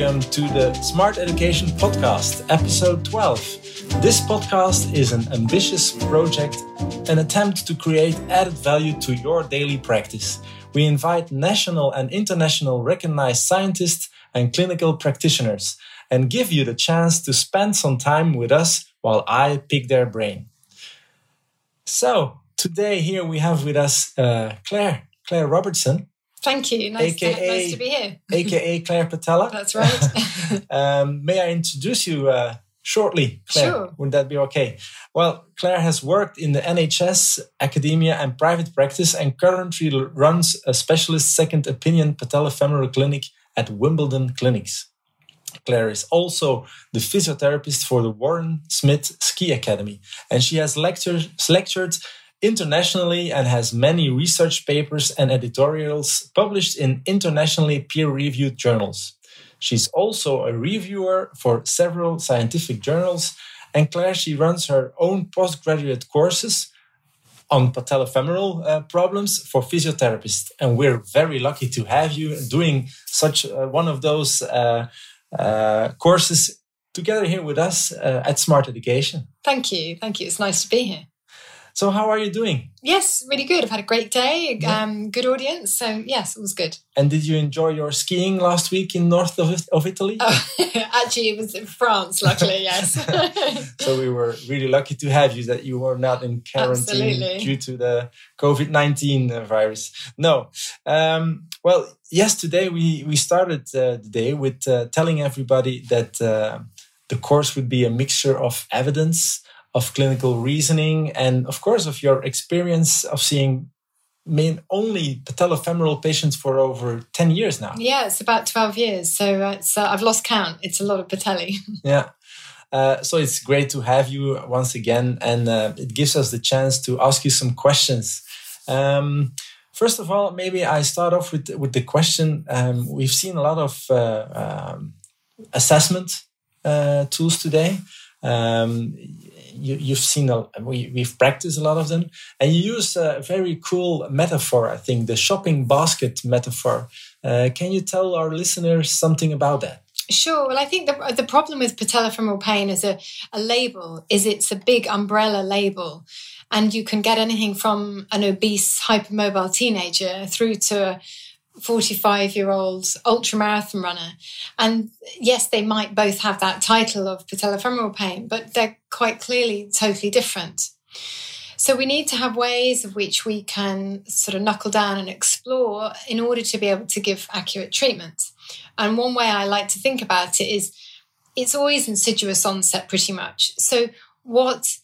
welcome to the Smart Education Podcast, episode 12. This podcast is an ambitious project, an attempt to create added value to your daily practice. We invite national and international recognized scientists and clinical practitioners and give you the chance to spend some time with us while I pick their brain. So, today here we have with us uh, Claire, Claire Robertson. Thank you. Nice, AKA, to, nice to be here. AKA Claire Patella. That's right. um, may I introduce you uh, shortly, Claire? Sure. Would that be okay? Well, Claire has worked in the NHS, academia, and private practice and currently runs a specialist second opinion patellofemoral clinic at Wimbledon Clinics. Claire is also the physiotherapist for the Warren Smith Ski Academy, and she has lectured, lectured internationally and has many research papers and editorials published in internationally peer reviewed journals. She's also a reviewer for several scientific journals, and Claire she runs her own postgraduate courses on patellofemoral uh, problems for physiotherapists. And we're very lucky to have you doing such uh, one of those uh, uh courses together here with us uh, at Smart Education. Thank you. Thank you. It's nice to be here. So, how are you doing? Yes, really good. I've had a great day, yeah. um, good audience. So, yes, it was good. And did you enjoy your skiing last week in north of, of Italy? Oh, actually, it was in France, luckily, yes. so, we were really lucky to have you that you were not in quarantine Absolutely. due to the COVID 19 virus. No. Um, well, yesterday we, we started uh, the day with uh, telling everybody that uh, the course would be a mixture of evidence of clinical reasoning and of course of your experience of seeing main only patellofemoral patients for over 10 years now. Yeah it's about 12 years. So uh, uh, i've lost count. It's a lot of patelli yeah. Uh, so it's great to have you once again and uh, it gives us the chance to ask you some questions. Um, first of all maybe i start off with, with the question. Um, we've seen a lot of uh, um, assessment uh, tools today. Um, you, have seen a, we, we've practiced a lot of them and you use a very cool metaphor i think the shopping basket metaphor uh, can you tell our listeners something about that Sure. Well, I think the, the problem with patellofemoral pain as a, a label is it's a big umbrella label. And you can get anything from an obese, hypermobile teenager through to 45 year old ultra marathon runner. And yes, they might both have that title of patellofemoral pain, but they're quite clearly totally different. So we need to have ways of which we can sort of knuckle down and explore in order to be able to give accurate treatment. And one way I like to think about it is it's always insidious onset pretty much. So what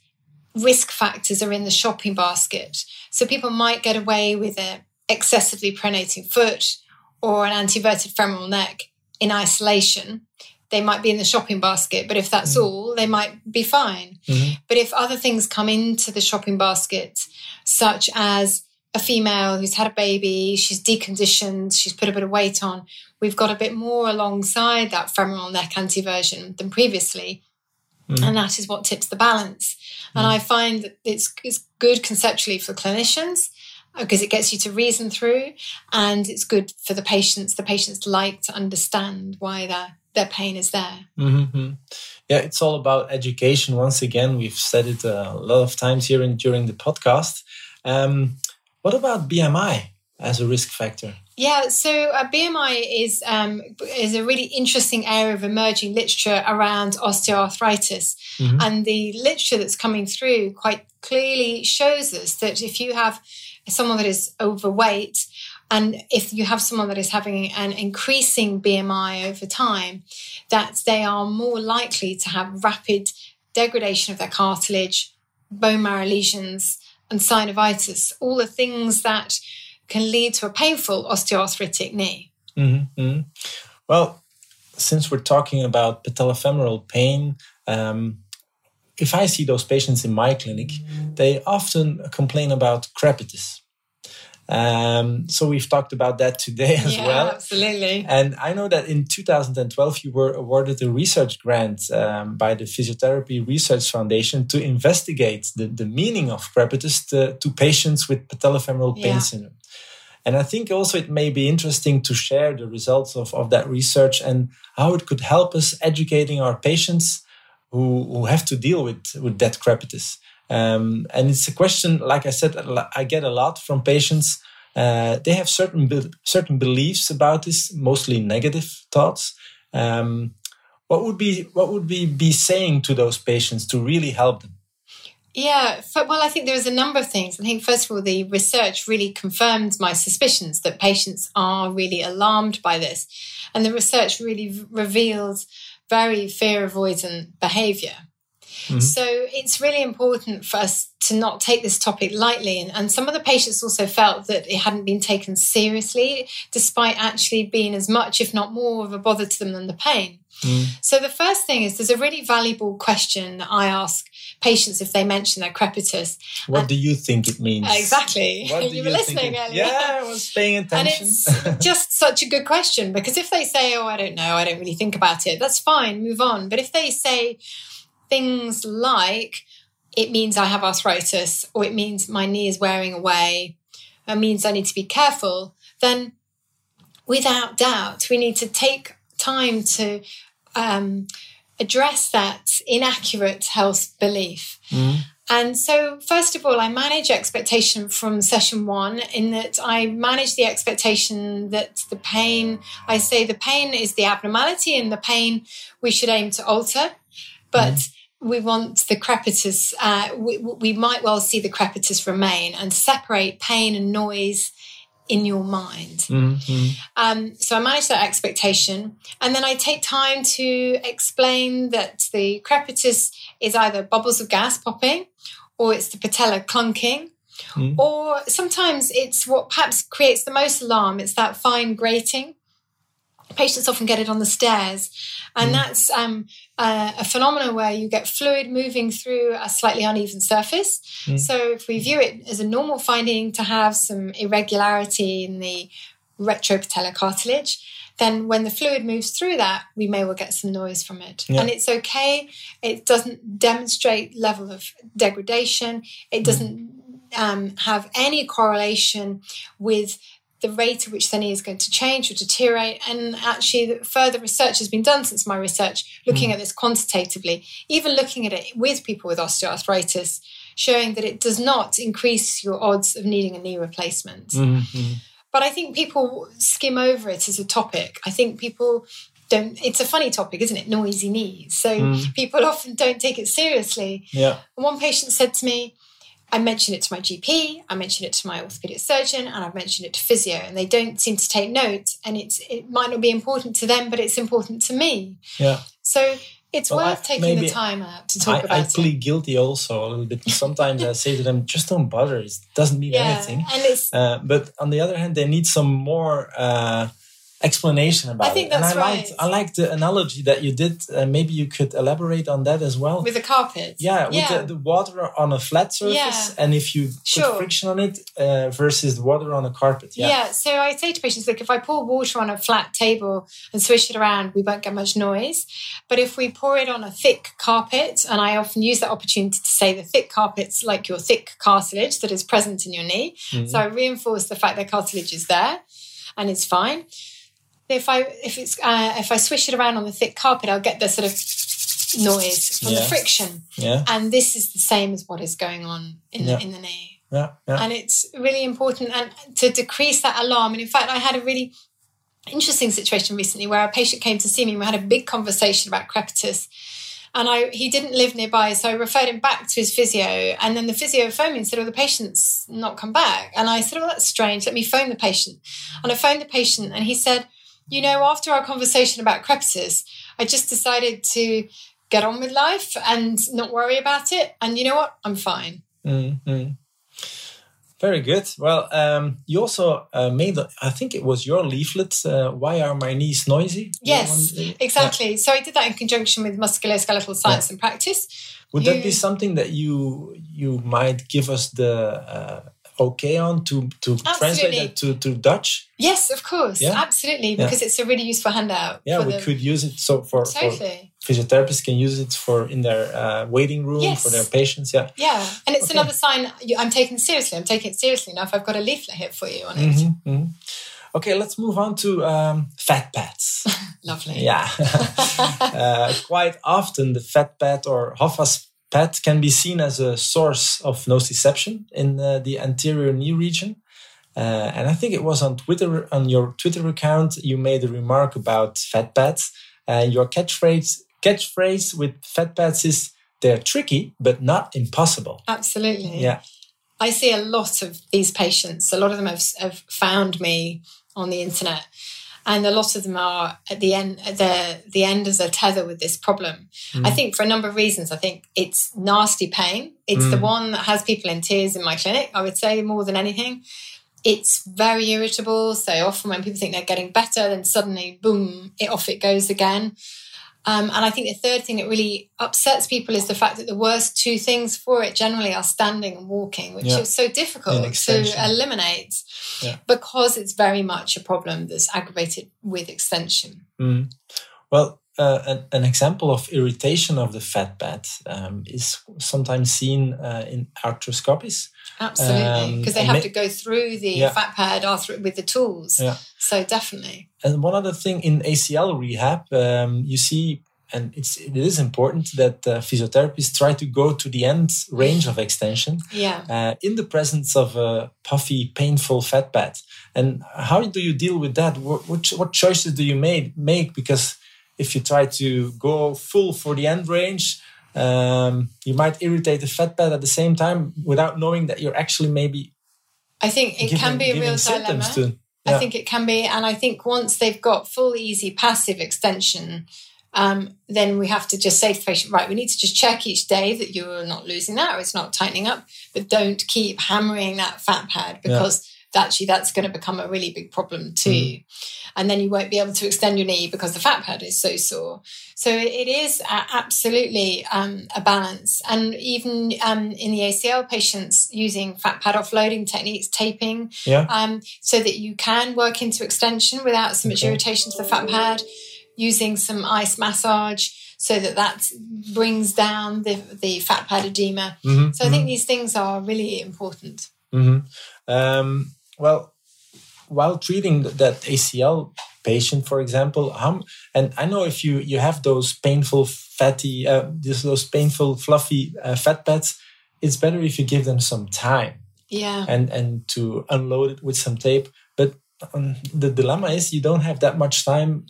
risk factors are in the shopping basket? So people might get away with it excessively pronating foot or an anteverted femoral neck in isolation, they might be in the shopping basket. But if that's mm all, they might be fine. Mm-hmm. But if other things come into the shopping basket, such as a female who's had a baby, she's deconditioned, she's put a bit of weight on, we've got a bit more alongside that femoral neck anteversion than previously. Mm. And that is what tips the balance. Mm. And I find that it's, it's good conceptually for clinicians because it gets you to reason through and it's good for the patients. The patients like to understand why their, their pain is there. Mm-hmm. Yeah, it's all about education. Once again, we've said it a lot of times here in, during the podcast. Um, what about BMI as a risk factor? Yeah, so uh, BMI is um, is a really interesting area of emerging literature around osteoarthritis, mm-hmm. and the literature that's coming through quite clearly shows us that if you have someone that is overweight, and if you have someone that is having an increasing BMI over time, that they are more likely to have rapid degradation of their cartilage, bone marrow lesions, and synovitis, all the things that can lead to a painful osteoarthritic knee. Mm-hmm, mm-hmm. Well, since we're talking about patellofemoral pain, um, if I see those patients in my clinic, they often complain about crepitus. Um, so we've talked about that today as yeah, well. Absolutely. And I know that in 2012 you were awarded a research grant um, by the Physiotherapy Research Foundation to investigate the, the meaning of crepitus to, to patients with patellofemoral pain yeah. syndrome. And I think also it may be interesting to share the results of, of that research and how it could help us educating our patients who, who have to deal with, with dead crepitus. Um, and it's a question, like I said, I get a lot from patients. Uh, they have certain be- certain beliefs about this, mostly negative thoughts. Um, what would be what would we be saying to those patients to really help them? Yeah, well, I think there's a number of things. I think, first of all, the research really confirmed my suspicions that patients are really alarmed by this. And the research really reveals very fear avoidant behavior. Mm-hmm. So it's really important for us to not take this topic lightly. And, and, some of the patients also felt that it hadn't been taken seriously, despite actually being as much, if not more, of a bother to them than the pain. Mm. So the first thing is there's a really valuable question that I ask patients if they mention their crepitus. What and, do you think it means? Exactly. you, you were listening it, earlier. Yeah, I was paying attention. And it's just such a good question because if they say, oh, I don't know, I don't really think about it, that's fine, move on. But if they say things like, it means I have arthritis or it means my knee is wearing away, it means I need to be careful, then without doubt, we need to take time to um, address that inaccurate health belief. Mm. And so, first of all, I manage expectation from session one in that I manage the expectation that the pain, I say the pain is the abnormality and the pain we should aim to alter. But mm. we want the crepitus, uh, we, we might well see the crepitus remain and separate pain and noise in your mind. Mm-hmm. Um, so I manage that expectation. And then I take time to explain that the crepitus is either bubbles of gas popping or it's the patella clunking. Mm. Or sometimes it's what perhaps creates the most alarm. It's that fine grating patients often get it on the stairs and mm. that's um, uh, a phenomenon where you get fluid moving through a slightly uneven surface mm. so if we view it as a normal finding to have some irregularity in the retropatellar cartilage then when the fluid moves through that we may well get some noise from it yeah. and it's okay it doesn't demonstrate level of degradation it mm. doesn't mm. um, have any correlation with the rate at which the knee is going to change or deteriorate. And actually, further research has been done since my research looking mm. at this quantitatively, even looking at it with people with osteoarthritis, showing that it does not increase your odds of needing a knee replacement. Mm-hmm. But I think people skim over it as a topic. I think people don't it's a funny topic isn't it noisy knees so mm. people often don't take it seriously yeah and one patient said to me I mentioned it to my GP, I mentioned it to my orthopedic surgeon, and I've mentioned it to physio, and they don't seem to take note. And it's it might not be important to them, but it's important to me. Yeah. So it's well, worth I, taking the time out to talk I, about I plead guilty also a little bit. Sometimes I say to them, just don't bother. It doesn't mean yeah, anything. And it's, uh, but on the other hand, they need some more. Uh, explanation about I think it. That's and I right. liked I liked the analogy that you did. Uh, maybe you could elaborate on that as well. With the carpet. Yeah, with yeah. The, the, water on a flat surface, yeah. and if you sure. put friction on it uh, versus the water on a carpet. Yeah. yeah. So I say to patients, look, if I pour water on a flat table and swish it around, we won't get much noise. But if we pour it on a thick carpet, and I often use that opportunity to say the thick carpet's like your thick cartilage that is present in your knee. Mm-hmm. So I reinforce the fact that cartilage is there and it's fine if I if it's uh, if I swish it around on the thick carpet, I'll get the sort of noise from yeah. the friction. Yeah. And this is the same as what is going on in yeah. the in the knee. Yeah. yeah. And it's really important and to decrease that alarm. And in fact, I had a really interesting situation recently where a patient came to see me and we had a big conversation about crepitus. And I, he didn't live nearby, so I referred him back to his physio. And then the physio phoned me and said, "Oh, the patient's not come back." And I said, "Oh, that's strange. Let me phone the patient." And I phoned the patient, and he said, you know, after our conversation about crepitus, I just decided to get on with life and not worry about it. And you know what? I'm fine. Mm-hmm. Very good. Well, um, you also uh, made, I think it was your leaflet, uh, Why Are My Knees Noisy? Yes, exactly. Yeah. So I did that in conjunction with Musculoskeletal Science yeah. and Practice. Would you, that be something that you you might give us the uh, okay on to to translate that to, to Dutch? Yes, of course, Yeah. absolutely, Yeah. because it's a really useful handout. Yeah, we could use it so for, for physiotherapists can use it for in their uh, waiting room Yes. for their patients. Yeah. Yeah, and it's Okay. another sign I'm taking seriously. I'm taking it seriously enough. I've got a leaflet here for you on it. Mhm, mhm. Okay, let's move on to um, fat pads. Lovely. yeah. uh, quite often, the fat pad or Hoffa's pad can be seen as a source of nociception in uh, the anterior knee region. Uh, and I think it was on Twitter, on your Twitter account, you made a remark about fat pads. Uh, your catchphrase, catchphrase with fat pads is they're tricky, but not impossible. Absolutely. Yeah. I see a lot of these patients. A lot of them have, have found me on the internet, and a lot of them are at the end. At the the end as a tether with this problem. I Mm. think for a number of reasons. I think it's nasty pain. It's the Mm. one that has people in tears in my clinic. I would say more than anything. It's very irritable. So often when people think they're getting better, then suddenly, boom, it off it goes again. Um, and I think the third thing that really upsets people is the fact that the worst two things for it generally are standing and walking, which Yeah. is so difficult to eliminate Yeah. because it's very much a problem that's aggravated with extension. Mm. Well, uh, an, an example of irritation of the fat pad um, is sometimes seen uh, in arthroscopies. Absolutely. Um, Because they have to go through the Yeah. fat pad arthro- with the tools. Yeah. So definitely. And one other thing in ACL rehab, um, you see, and it's it is important that uh, physiotherapists try to go to the end range of extension Yeah. uh, in the presence of a puffy, painful fat pad. And how do you deal with that? What, what, what choices do you make? Make because if you try to go full for the end range, um, you might irritate the fat pad at the same time without knowing that you're actually maybe I think it giving, can be a real dilemma. to. I think it can be. And I think once they've got full, easy, passive extension, um, then we have to just say to the patient, right, we need to just check each day that you're not losing that or it's not tightening up, but don't keep hammering that fat pad because actually that's going to become a really big problem too. Mm. And then you won't be able to extend your knee because the fat pad is so sore. So it is absolutely um, a balance. And even um, in the ACL patients using fat pad offloading techniques, taping, Yeah. um, so that you can work into extension without so much Okay. irritation to the fat pad, using some ice massage so that that brings down the, the fat pad edema. Mhm, So I think these things are really important. hmm Um, well, while treating that ACL patient, for example, how, and I know if you you have those painful fatty, uh, these those painful fluffy uh, fat pads, it's better if you give them some time Yeah. and and to unload it with some tape. But um, the dilemma is you don't have that much time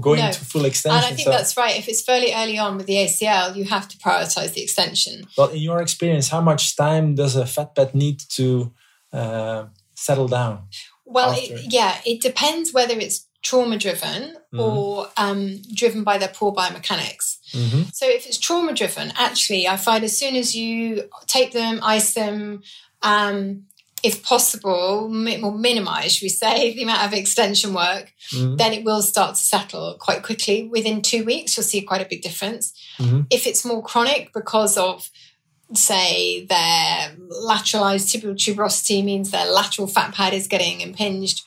going No. to full extension. And I think so, that's right. If it's fairly early on with the ACL, you have to prioritize the extension. well, in your experience, how much time does a fat pad need to uh, settle down? Well, it, yeah, it depends whether it's trauma driven Mhm. or um, driven by their poor biomechanics. hmm So if it's trauma driven, actually, I find as soon as you tape them, ice them, um, if possible, mi- or minimize, should we say, the amount of extension work, hmm then it will start to settle quite quickly. Within two weeks, you'll see quite a big difference. hmm If it's more chronic because of, say, their lateralized tibial tuberosity means their lateral fat pad is getting impinged,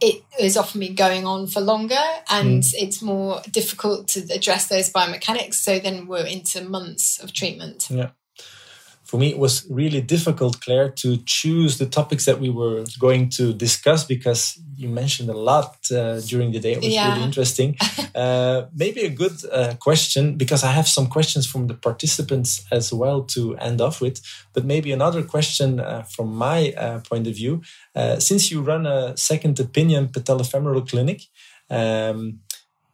it has often been going on for longer and hmm. it's more difficult to address those biomechanics. So then we're into months of treatment. For me it was really difficult claire to choose the topics that we were going to discuss because you mentioned a lot uh, during the day it was Yeah. really interesting uh, maybe a good uh, question because i have some questions from the participants as well to end off with but maybe another question uh, from my uh, point of view uh, since you run a second opinion patellofemoral clinic um,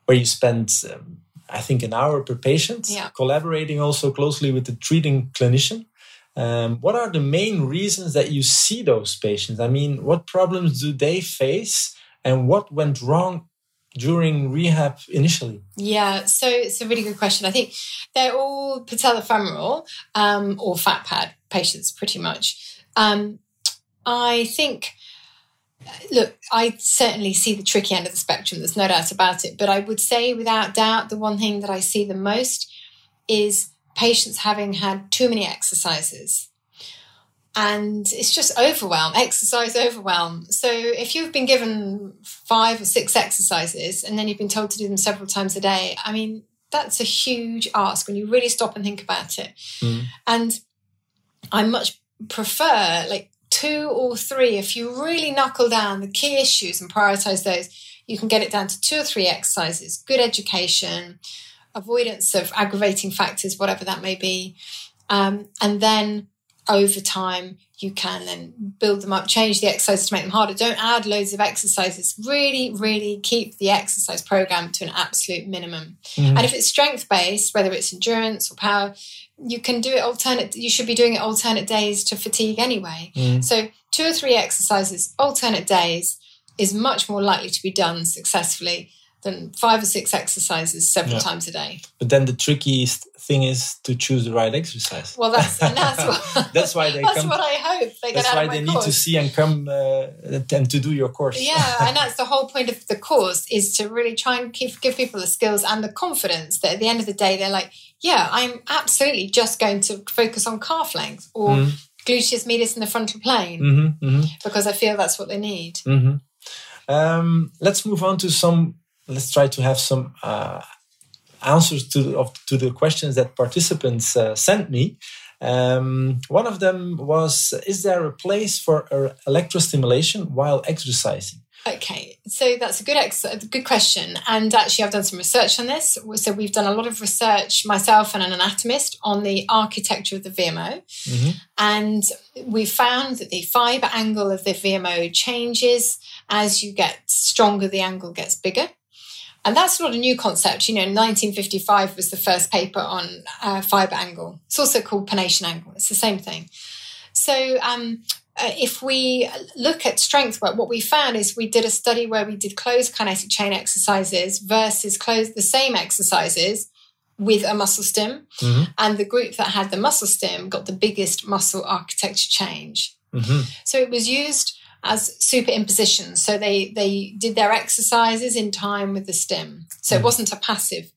where you spend um, I think an hour per patient, Yeah. collaborating also closely with the treating clinician. Um, what are the main reasons that you see those patients? I mean, what problems do they face and what went wrong during rehab initially? Yeah, so it's a really good question. I think they're all patellofemoral um, or fat pad patients, pretty much. Um, I think, look, I certainly see the tricky end of the spectrum. There's no doubt about it. But I would say, without doubt, the one thing that I see the most is patients having had too many exercises. and it's just overwhelm, exercise overwhelm. So if you've been given five or six exercises and then you've been told to do them several times a day, I mean, that's a huge ask when you really stop and think about it. Mm. And I much prefer like two or three. If you really knuckle down the key issues and prioritize those, you can get it down to two or three exercises, good education, avoidance of aggravating factors, whatever that may be. Um, and then over time, you can then build them up, change the exercises to make them harder. Don't add loads of exercises. Really, really keep the exercise program to an absolute minimum. Mm-hmm. And if it's strength based, whether it's endurance or power, you can do it alternate. You should be doing it alternate days to fatigue anyway. Mm. So two or three exercises, alternate days, is much more likely to be done successfully than five or six exercises several yeah. times a day. But then the trickiest thing is to choose the right exercise. Well, that's that's what that's why they that's come, what I hope they That's why they course. need to see and come uh, and to do your course. Yeah, and that's the whole point of the course is to really try and keep, give people the skills and the confidence that at the end of the day they're like, yeah, I'm absolutely just going to focus on calf length or. Mm. Gluteus medius in the frontal plane mm-hmm, mm-hmm. because I feel that's what they need. Mm-hmm. Um, let's move on to some let's try to have some uh, answers to of, to the questions that participants uh, sent me. Um, one of them was: Is there a place for electrostimulation while exercising? Okay, so that's a good ex- good question, and actually, I've done some research on this. So we've done a lot of research myself and an anatomist on the architecture of the VMO, mm-hmm. and we found that the fiber angle of the VMO changes as you get stronger. The angle gets bigger. And that's not a new concept. You know, 1955 was the first paper on uh, fiber angle. It's also called pennation angle. It's the same thing. So, um, uh, if we look at strength work, what we found is we did a study where we did closed kinetic chain exercises versus closed the same exercises with a muscle stim. Mm-hmm. And the group that had the muscle stim got the biggest muscle architecture change. Mm-hmm. So it was used as superimposition. So they they did their exercises in time with the stim. So mm. it wasn't a passive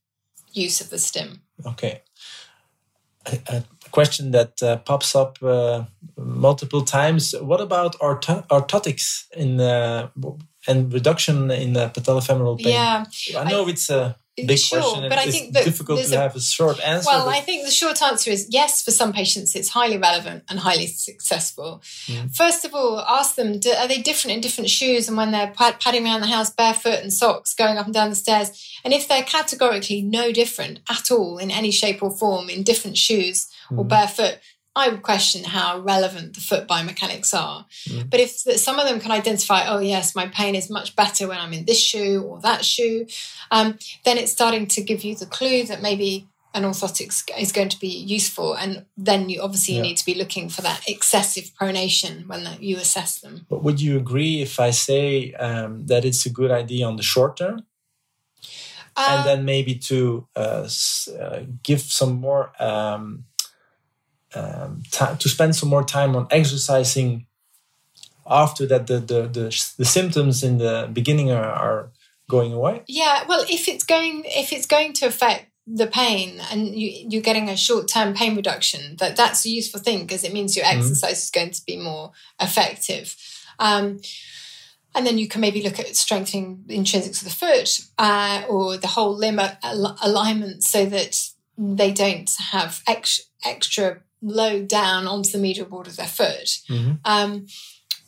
use of the stim. Okay. A, a question that uh, pops up uh, multiple times. What about orth- orthotics in uh, and reduction in the patellofemoral pain? Yeah, I know I, it's a big sure, question. But I think that difficult to a, have a short answer. Well, I think the short answer is yes. For some patients, it's highly relevant and highly successful. Mm. First of all, ask them: do, Are they different in different shoes? And when they're padding around the house barefoot and socks, going up and down the stairs, and if they're categorically no different at all in any shape or form in different shoes mm. or barefoot, I would question how relevant the foot biomechanics are. Mm. But if some of them can identify, oh, yes, my pain is much better when I'm in this shoe or that shoe, um, then it's starting to give you the clue that maybe an orthotics is going to be useful. And then you obviously yeah. need to be looking for that excessive pronation when you assess them. But would you agree if I say um, that it's a good idea on the short term? and uh, then maybe to uh, uh, give some more um, um, to spend some more time on exercising after that the, the, the, the symptoms in the beginning are, are going away yeah well if it's going if it's going to affect the pain and you, you're getting a short-term pain reduction that that's a useful thing because it means your mm-hmm. exercise mm-hmm. is going to be more effective um, and then you can maybe look at strengthening the intrinsics of the foot uh, or the whole limb alignment so that they don't have ex- extra low down onto the medial board of their foot. Mm-hmm. Um,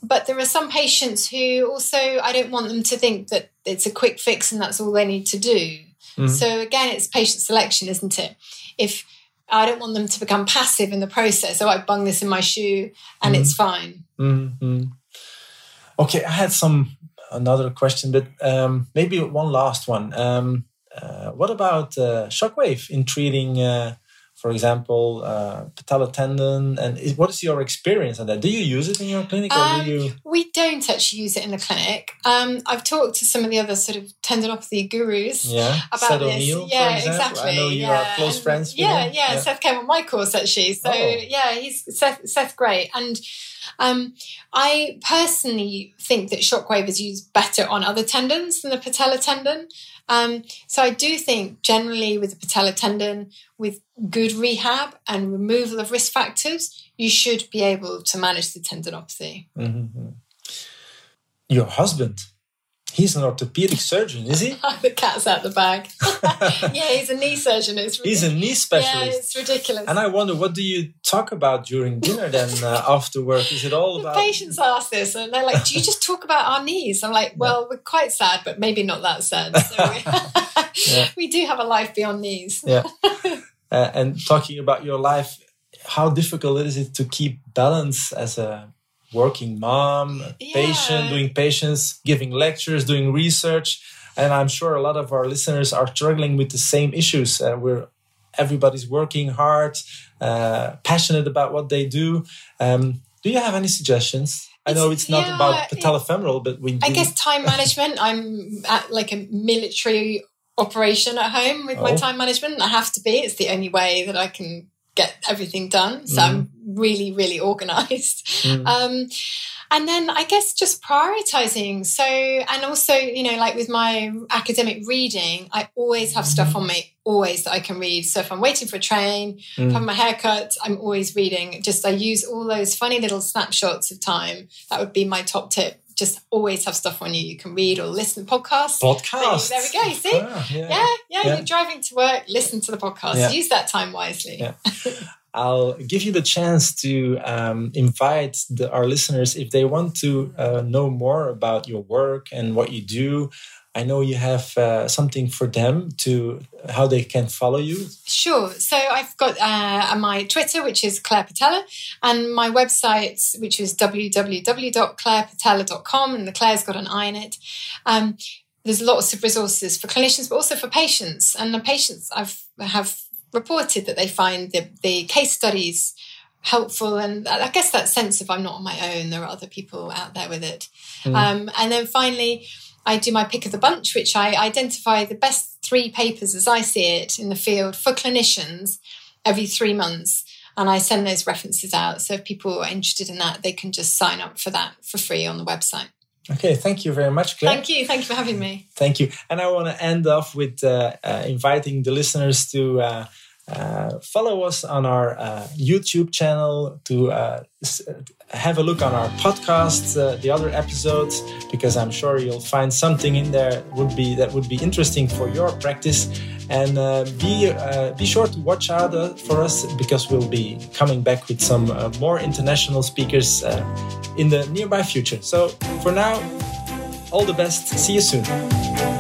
but there are some patients who also, I don't want them to think that it's a quick fix and that's all they need to do. Mm-hmm. So again, it's patient selection, isn't it? If I don't want them to become passive in the process, so I bung this in my shoe and mm-hmm. it's fine. Mm-hmm. Okay, I had some another question, but um, maybe one last one. Um, uh, what about uh, shockwave in treating uh, for example, uh, patella tendon? And is, what is your experience on that? Do you use it in your clinic, or um, do you? We don't actually use it in the clinic. Um, I've talked to some of the other sort of tendinopathy gurus yeah. about Seth this. O'Neill, yeah, exactly. I know you yeah. are close friends. yeah, yeah, yeah, Seth came on my course actually. So oh. yeah, he's Seth. Seth great and. Um, I personally think that shockwave is used better on other tendons than the patella tendon. Um, so I do think generally with the patella tendon, with good rehab and removal of risk factors, you should be able to manage the tendinopathy. Mm-hmm. Your husband, he's an orthopedic surgeon, is he? the cat's out the bag. yeah, he's a knee surgeon. It's he's a knee specialist. Yeah, it's ridiculous. And I wonder, what do you talk about during dinner then uh, after work? Is it all the about? Patients ask this, and they're like, "Do you just talk about our knees?" I'm like, "Well, we're quite sad, but maybe not that sad." So we, yeah. we do have a life beyond knees. yeah. Uh, and talking about your life, how difficult is it to keep balance as a working mom, yeah. patient, doing patients, giving lectures, doing research. And I'm sure a lot of our listeners are struggling with the same issues. Uh, where everybody's working hard, uh, passionate about what they do. Um, do you have any suggestions? I know it's not yeah, about patellofemoral, but we. I guess time management. I'm at like a military operation at home with oh. my time management. I have to be. It's the only way that I can get everything done. So mm. I'm really, really organized. Mm. Um, and then I guess just prioritizing. So, and also, you know, like with my academic reading, I always have stuff on me, always that I can read. So if I'm waiting for a train, mm. if I'm my haircut, I'm always reading. Just I use all those funny little snapshots of time. That would be my top tip just always have stuff on you. You can read or listen to podcasts. Podcasts. there we go. See? yeah. Yeah, yeah, yeah, You're driving to work, listen to the podcast. Yeah. Use that time wisely. Yeah. I'll give you the chance to um, invite the, our listeners if they want to uh, know more about your work and what you do. I know you have uh, something for them to how they can follow you. Sure. So I've got uh, my Twitter, which is Claire Patella, and my website, which is www.clairepatella.com, and the Claire's got an I in it. Um, there's lots of resources for clinicians, but also for patients. And the patients I've have reported that they find the, the case studies helpful and i guess that sense of i'm not on my own there are other people out there with it mm. um, and then finally i do my pick of the bunch which i identify the best three papers as i see it in the field for clinicians every three months and i send those references out so if people are interested in that they can just sign up for that for free on the website Okay, thank you very much, Claire. Thank you. Thank you for having me. Thank you. And I want to end off with uh, uh, inviting the listeners to uh, uh, follow us on our uh, YouTube channel to uh, have a look on our podcasts, uh, the other episodes, because I'm sure you'll find something in there would be that would be interesting for your practice. And uh, be uh, be sure to watch out for us because we'll be coming back with some more international speakers in the nearby future. So for now, all the best. See you soon.